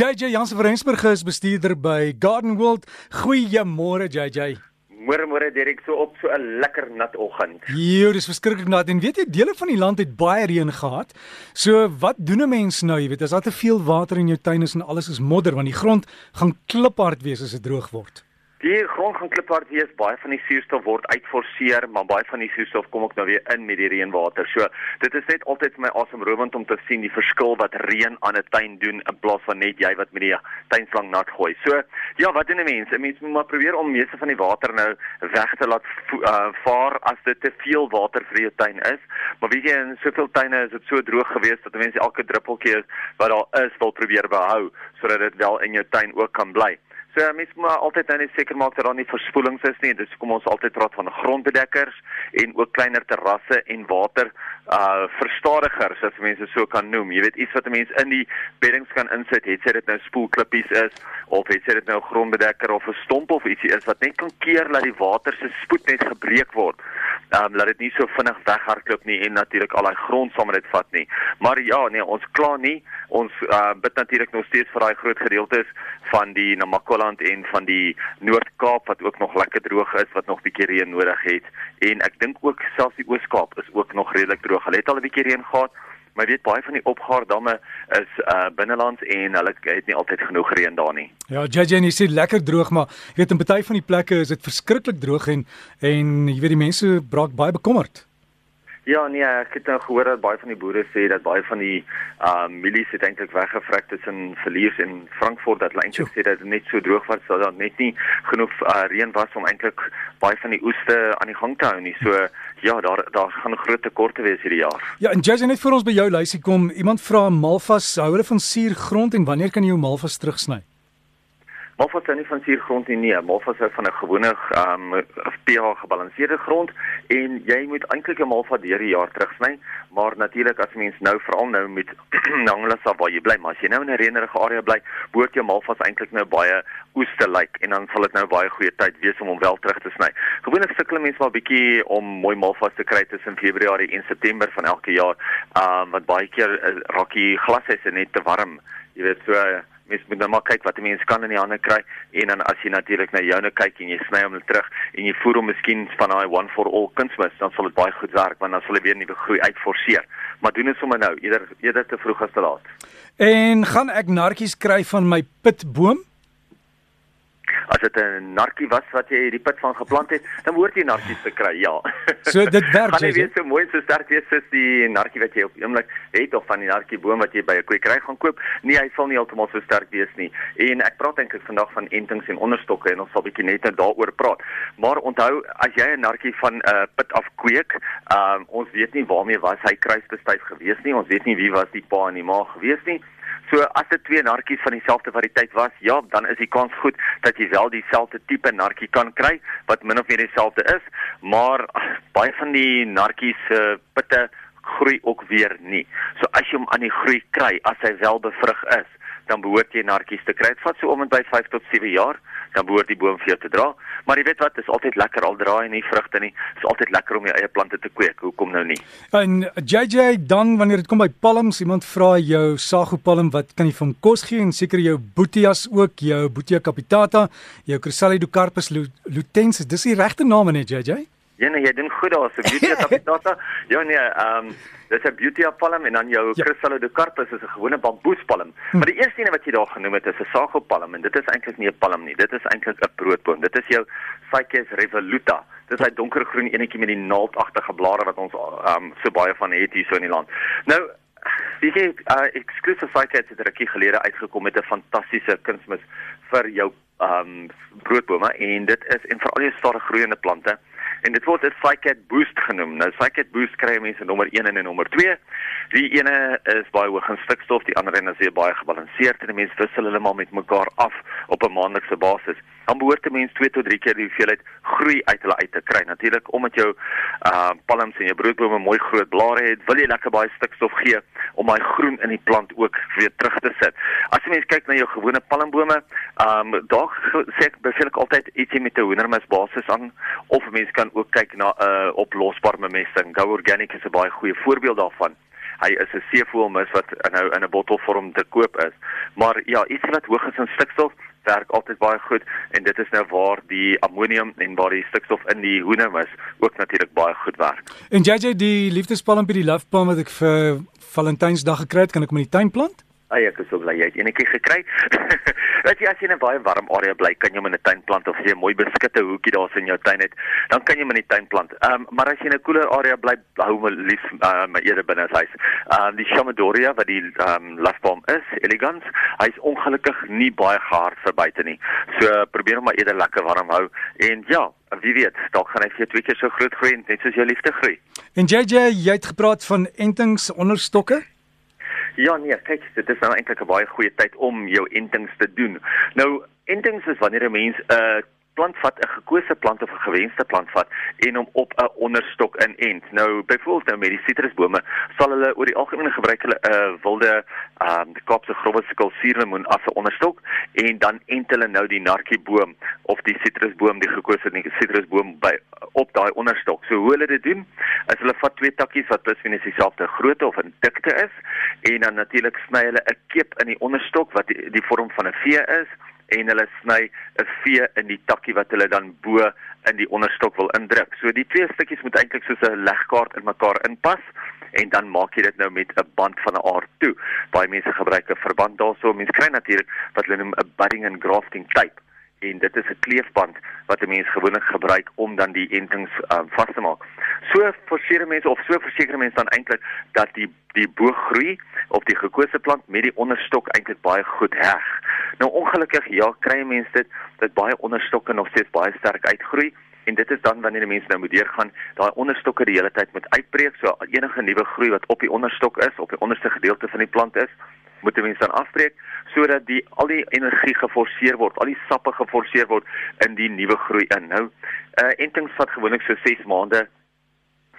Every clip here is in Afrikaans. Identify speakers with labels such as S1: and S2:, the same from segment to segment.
S1: JJ Jansen van Rensburg is bestuurder by Garden World. Goeiemôre JJ.
S2: Môre môre Derek so op so 'n lekker nat oggend.
S1: Jo, dis verskriklik nat en weet jy dele van die land het baie reën gehad. So wat doen 'n mens nou, jy weet, as daar te veel water in jou tuin is en alles is modder want die grond gaan kliphard wees as dit droog word.
S2: Die grond gaan kliphard wees, baie van die suurstof word uitforceer, maar baie van die suurstof kom ook nou weer in met die reënwater. So, dit is net altyd vir my asemrowend om te sien die verskil wat reën aan 'n tuin doen in plaas van net jy wat met die tuinslang nat gooi. So, ja, wat doen 'n mens? 'n Mens moet maar probeer om meeste van die water nou weg te laat uh, vaar as dit te veel water vir jou tuin is. Maar weet jy, in soveel tuine is dit so droog geweest dat mense elke druppeltjie wat daar is wil probeer behou sodat dit wel in jou tuin ook kan bly. So mense moet altyd nou net seker maak dat daar nie verspoelings is nie. Dis hoekom ons altyd praat van grondbedekkers en ook kleiner terrasse en water uh verstadigers as mense so kan noem. Jy weet iets wat 'n mens in die beddings kan insit, het sy dit nou spoelklippies is of het sy dit nou grondbedekker of 'n stomp of ietsie is wat net kan keer dat die water se spoed net gebreek word. Um laat dit nie so vinnig weghardloop nie en natuurlik al daai grond saam met dit vat nie. Maar ja, nee, ons kla nie. Ons uh bid natuurlik nog steeds vir daai groot gedeeltes van die Namakoland en van die Noord-Kaap wat ook nog lekker droog is, wat nog bietjie reën nodig het. En ek dink ook selfs die Oos-Kaap is ook nog redelik droog. Hulle het al 'n bietjie reën gehad, maar weet baie van die opgaardamme is uh binnelands en hulle het nie altyd genoeg reën daar nie.
S1: Ja, JJ, jy sê lekker droog, maar jy weet in party van die plekke is dit verskriklik droog en en jy weet die mense braak baie bekommerd.
S2: Ja, nee, ek het nou gehoor dat baie van die boere sê dat baie van die uh mielies het eintlik weggevrek tussen Verlies en Frankfurt dat hulle eintlik sê dat dit net so droog was dat daar net nie genoeg uh reën was om eintlik baie van die oeste aan die gang te hou nie. So ja, daar daar gaan groot tekorte wees hierdie jaar.
S1: Ja, en Jazz net vir ons by jou lysie kom. Iemand vra Malvas, hou hulle van suurgrond en wanneer kan jy jou Malvas terugsny?
S2: Malvas is nie van suurgrond nie, nee. Malvas is van 'n gewone ehm um, pH gebalanseerde grond en jy moet eintlik 'n malva deur die jaar terugsny, maar natuurlik as mens nou veral nou met Nanglasa waar jy bly, maar as jy nou in 'n reënerige area bly, behoort jou malvas eintlik nou baie oes te lyk en dan sal dit nou baie goeie tyd wees om hom wel terug te sny. Gewoonlik sukkel mense maar bietjie om mooi malvas te kry tussen Februarie en September van elke jaar, ehm um, wat baie keer uh, raak die glashuise net te warm. Jy weet so uh, mens moet nou maar kyk wat 'n mens kan in die hande kry en dan as jy natuurlik na joune kyk en jy sny hom terug en jy voer hom miskien van daai one for all kunsmis dan sal dit baie goed werk want dan sal hy weer nuwe groei uitforceer. Maar doen dit sommer nou eerder eerder te vroeg as te laat.
S1: En gaan ek nartjies kry van my pitboom?
S2: As dit 'n narkie was wat jy die pit van geplant het, dan hoort jy narkies te kry, ja.
S1: So dit werk
S2: jy. Gaan nie weer so mooi so sterk wees soos die narkie wat jy op oomblik het of van die narkieboom wat jy by 'n kwekery gaan koop. Nee, hy sal nie heeltemal so sterk wees nie. En ek praat eintlik vandag van entings en onderstokke en ons sal bietjie net daaroor praat. Maar onthou, as jy 'n narkie van 'n uh, pit af kweek, um, ons weet nie waarmee was hy kruisbestuif gewees nie. Ons weet nie wie was die pa en die ma gewees nie. So as dit twee narkies van dieselfde variëteit was, ja, dan is die kans goed dat jy wel dieselfde tipe narkie kan kry wat min of meer dieselfde is, maar baie van die narkies se uh, pitte groei ook weer nie. So as jy hom aan die groei kry, as hy wel bevrug is, dan behoort jy narkies te kry. Dit vat so om en by 5 tot 7 jaar dan behoort die boom vir jou te dra. Maar jy weet wat, dit is altyd lekker al draai nie vrugte nie. Dit is altyd lekker om jou eie plante te kweek. Hoekom nou nie?
S1: En JJ, dan wanneer dit kom by palms, iemand vra jou sago palm, wat kan jy hom kos gee en seker jou botias ook, jou botia capitata, jou Chrysalidiocarpus lutensis. Dis die regte name net JJ?
S2: Nee, jy doen goed daar, so botia capitata. Ja nee, ehm um, Dis 'n beauty palm en dan jou ja. Chrysalidiocarpus is 'n gewone bamboespalm. Hm. Maar die eerste een wat jy daar genoem het is 'n sagopalm en dit is eintlik nie 'n palm nie. Dit is eintlik 'n broodboom. Dit is jou Ficus revoluta. Dit is 'n donkergroen enetjie met die naaldagtige blare wat ons um, so baie van het hier so in die land. Nou sê uh, Exclusive Ficus het rukkie gelede uitgekom met 'n fantastiese kunsmis vir jou um broodbome en dit is en veral jou stadig groeiende plante en dit word 'n Psycat Boost genoem. Nou Psycat Boost kry mense nommer 1 en nommer 2. Die ene is baie hoog in stikstof, die ander een is weer baie gebalanseerd en mense wissel hulle maar met mekaar af op 'n maandelikse basis. Dan behoort 'n mens 2 tot 3 keer die hoeveelheid groei uit hulle uit te kry. Natuurlik omdat jou uh palms en jou broodbome mooi groot blare het, wil jy lekker baie stikstof gee om daai groen in die plant ook weer terug te sit. As jy mens kyk na jou gewone palmbome, um daar sê ek beveel ek altyd ietsie met 'n hoendermis basis aan of mense kan ook kyk na 'n uh, oplosbare bemesting. Go Organic is 'n baie goeie voorbeeld daarvan. hy is 'n seevoelmis wat nou in 'n bottelvorm te koop is. Maar ja, iets wat hoog is in stikstof werk altyd baie goed en dit is nou waar die ammonium en waar die stikstof in die hoender is ook natuurlik baie goed werk.
S1: En JJ die liefdespalmpie die love palm wat ek vir Valentynsdag gekry het, kan ek met die tuin plant?
S2: Ai ek is so bly jy het enetjie gekry. Weet jy as jy in 'n baie warm area bly, kan jy hom in 'n tuin plant of as jy 'n mooi beskitte hoekie daar in jou tuin het, dan kan jy hom in die tuin plant. Ehm um, maar as jy in 'n koeler area bly, hou hom lief uh, my eerder binne as huis. Ehm um, die Chamadoria wat die ehm um, lasboom is, elegans. Hy's ongelukkig nie baie gehard vir buite nie. So probeer hom maar eerder lekker warm hou en ja, wie weet, dalk gaan hy vir twee keer so groot groei net soos jou liefde groei.
S1: En JJ, jy het gepraat van entings onderstokke?
S2: Ja nee, kyk, dit is nou eintlik 'n baie goeie tyd om jou entings te doen. Nou, entings is wanneer 'n mens 'n uh, plant vat, 'n gekose plant of 'n gewenste plant vat en hom op 'n onderstok inent. Nou, byvoorbeeld nou met die sitrusbome, sal hulle oor die algemeen gebruik hulle 'n uh, wilde ehm um, die Kaapse growwe skulsuurlemoen as 'n onderstok en dan ent hulle nou die narkieboom of die sitrusboom, die gekose sitrusboom by op daai onderstok. So hoe hulle dit doen, is hulle vat twee takkies wat plus minus dieselfde grootte of in dikte is en dan natuurlik sny hulle 'n keep in die onderstok wat die, die vorm van 'n V is en hulle sny 'n V in die takkie wat hulle dan bo in die onderstok wil indruk. So die twee stukkies moet eintlik soos 'n legkaart in mekaar inpas en dan maak jy dit nou met 'n band van 'n aard toe. Baie mense gebruik 'n verband daarso. Mense kry natuurlik wat hulle noem 'n budding and grafting tape en dit is 'n kleefband wat 'n mens gewoonlik gebruik om dan die entings um, vas te maak. So forceer mense of so verseker mense dan eintlik dat die die booggroei op die gekose plant met die onderstok eintlik baie goed heg. Nou ongelukkig ja, kry mense dit dat baie onderstokke nog steeds baie sterk uitgroei en dit is dan wanneer die mense nou moet deurgaan, daai onderstokke die hele tyd moet uitbreek, so enige nuwe groei wat op die onderstok is, op die onderste gedeelte van die plant is, moet die mense dan afbreek sodat die al die energie geforseer word, al die sappe geforseer word in die nuwe groei in. Nou, uh entings vat gewoonlik so 6 maande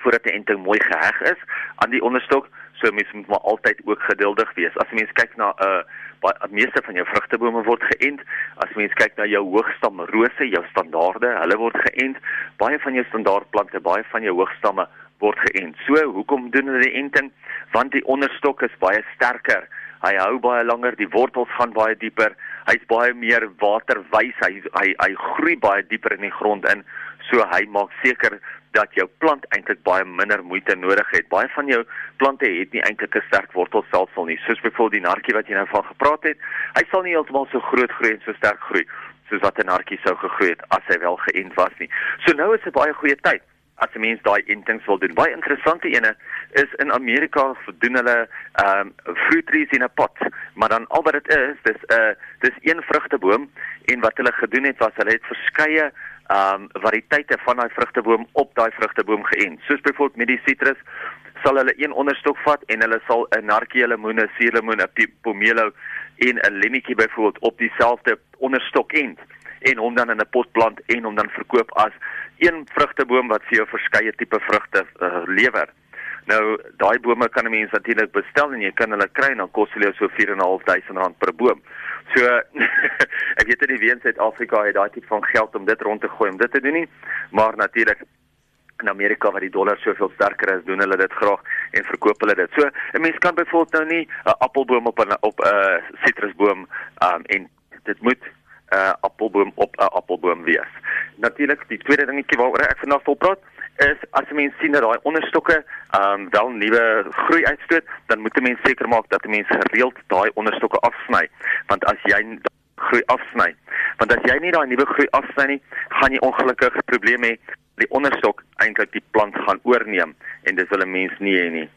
S2: voordat die enting mooi geheg is aan die onderstok, so mense moet maar altyd ook geduldig wees. As mens kyk na 'n uh, baie meeste van jou vrugtebome word geënt. As mens kyk na jou hoogstam rose, jou standaarde, hulle word geënt. Baie van jou standaardplante, baie van jou hoogstamme word geënt. So, hoekom doen hulle die enting? Want die onderstok is baie sterker hy hou baie langer, die wortels gaan baie dieper, hy's baie meer waterwys, hy hy hy groei baie dieper in die grond in, so hy maak seker dat jou plant eintlik baie minder moeite nodig het. Baie van jou plante het nie eintlik 'n sterk wortelstelsel nie, soos byvoorbeeld die narkie wat jy nou van gepraat het. Hy sal nie heeltemal so groot groei en so sterk groei soos wat 'n narkie sou gegroei het as hy wel geënt was nie. So nou is 'n baie goeie tyd as 'n mens daai entings wil doen. Baie interessante ene is in Amerika doen hulle ehm um, fruit trees in 'n pot, maar dan al wat dit is, dis 'n uh, dis een vrugteboom en wat hulle gedoen het was hulle het verskeie ehm um, variëteite van daai vrugteboom op daai vrugteboom geënt. Soos byvoorbeeld met die sitrus sal hulle een onderstok vat en hulle sal 'n narkie lemoen, 'n suurlemoen, 'n pomelo en 'n lemmetjie byvoorbeeld op dieselfde onderstok ent en hom dan in 'n pot plant en hom dan verkoop as een vrugteboom wat vir jou verskeie tipe vrugte uh, lewer. Nou daai bome kan 'n mens natuurlik bestel en jy kan hulle kry en dan kos hulle so 4.500 rand per boom. So ek weet nie wie in Suid-Afrika het daai tipe van geld om dit rond te gooi om dit te doen nie, maar natuurlik in Amerika waar die dollar soveel sterker is, doen hulle dit graag en verkoop hulle dit. So 'n mens kan byvoorbeeld nou nie 'n appelboom op 'n op 'n sitrusboom um, en dit moet uh, appelboom op 'n appelboom wees. Natuurlik die tweede dingetjie waaroor ek vanaand wil praat is as jy mens sien dat daai onderstokke ehm um, wel nuwe groei uitstoot, dan moet 'n mens seker maak dat 'n mens gereeld daai onderstokke afsny, want as jy groei afsny, want as jy nie daai nuwe groei afsny nie, gaan jy ongelukkig probleme hê die onderstok eintlik die plant gaan oorneem en dis wil 'n mens nie hê nie.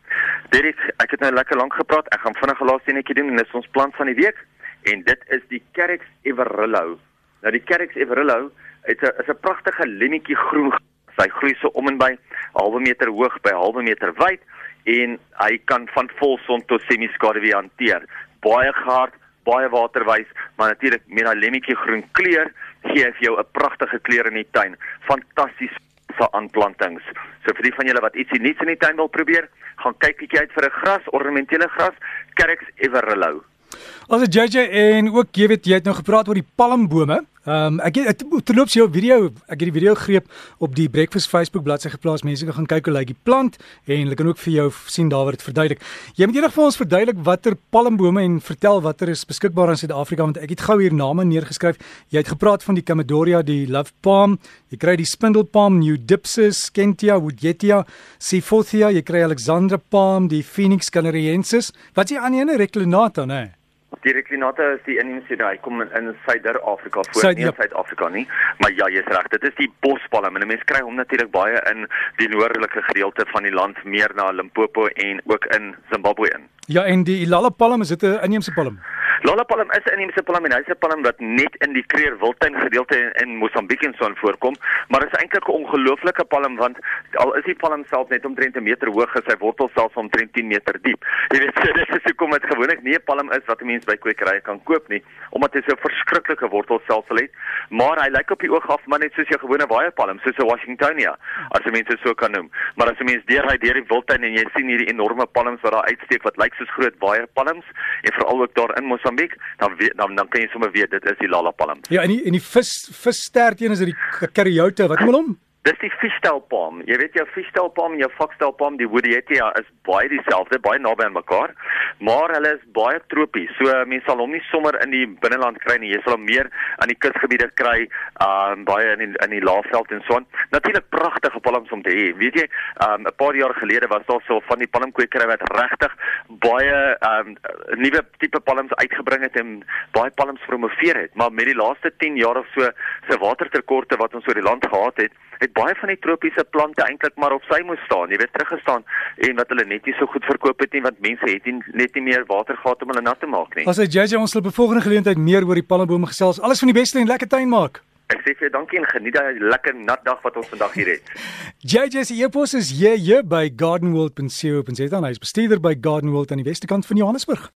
S2: Derek, ek het nou lekker lank gepraat. Ek gaan vinnig 'n laaste enetjie doen en dis ons plant van die week en dit is die Carex Everillo. Nou die Carex Everillo is 'n is 'n pragtige lennetjie groen. Sy groei so om en by halwe meter hoog by halwe meter wyd en hy kan van volson tot semi-skaduwee hanteer. Baie gehard, baie waterwys, maar natuurlik met daai lennetjie groen kleur gee hy vir jou 'n pragtige kleur in die tuin. Fantasties vir aanplantings. So vir die van julle wat ietsie nuuts in die tuin wil probeer, gaan kyk bietjie uit vir 'n gras, ornamentele gras, Carex Everillo.
S1: Also JJ en ook jy weet jy het nou gepraat oor die palmbome. Ehm um, ek het terloops jou video, ek het die video greep op die Breakfast Facebook bladsy geplaas. Mense kan gaan kyk hoe lyk die plant en hulle kan ook vir jou sien daar word dit verduidelik. Jy moet eendag vir ons verduidelik watter palmbome en vertel watter is beskikbaar in Suid-Afrika want ek het gou hier name neergeskryf. Jy het gepraat van die Camadoria, die Love Palm, jy kry die Spindle Palm, New Dipsus, Kentia, Woodietia, Seafothia, jy kry Alexandra Palm, die Phoenix canariensis. Wat is die ander ene Reclinata, né?
S2: Die Reclinata is die inheemse daai kom in, in Suider-Afrika voor Zuid, nie in Suid-Afrika nie. Maar ja, jy's reg, dit is die bospalm en mense kry hom natuurlik baie in die noordelike gedeelte van die land, meer na Limpopo en ook in Zimbabwe in.
S1: Ja, en die Ilala palm is dit 'n inheemse palm?
S2: Lollapalm is 'n inheemse palm en hy's 'n palm wat net in die Kreer Wildtuin gedeelte in, in Mosambiek en so aan voorkom, maar is eintlik 'n ongelooflike palm want al is die palm self net omtrent 'n meter hoog, is sy wortels self omtrent 10 meter diep. Jy weet, so dis is hoekom dit gewoonlik nie 'n palm is wat 'n mens by kwekerye kan koop nie, omdat hy so 'n verskriklike wortelstelsel het, maar hy lyk op die oog af maar net soos jou gewone baie palm, soos 'n Washingtonia, as mense so kan noem. Maar as jy mens deur hy deur die Wildtuin en jy sien hierdie enorme palms wat daar uitsteek wat lyk soos groot baie palms en veral ook daar in Mosambiek Mosambiek, dan weet, dan dan kan jy sommer weet dit is die lalapalm.
S1: Ja, en die en die vis visstert een is dit die karyouta, wat noem hulle hom?
S2: Dis die fishtailpalm. Jy weet jou fishtailpalm en jou foxtailpalm, die Woodietia is baie dieselfde, baie naby aan mekaar, maar hulle is baie tropies. So mense sal hom nie sommer in die binneland kry nie. Jy sal hom meer aan die kusgebiede kry, um baie in die, in die laafveld en so. Natuurlik pragtige palms om te hê. Weet jy, um 'n paar jaar gelede was daar so van die palmkwekery wat regtig baie um nuwe tipe palms uitgebring het en baie palms promoveer het, maar met die laaste 10 jaar of so se watertekorte wat ons oor die land gehad het, het baie van die tropiese plante eintlik maar op sy moes staan, jy weet teruggestaan en wat hulle net nie so goed verkoop het nie want mense het nie net nie meer watergate om hulle nat te maak nie.
S1: As hy JJ ons op 'n volgende geleentheid meer oor die palmbome gesels. Alles van die beste en lekker tuin maak.
S2: Ek sê vir jou dankie en geniet daai lekker nat dag wat ons vandag hier het.
S1: JJ se e-pos is jy by gardenworld.co.za. Hy is bestuurder by Gardenworld aan die weste kant van Johannesburg.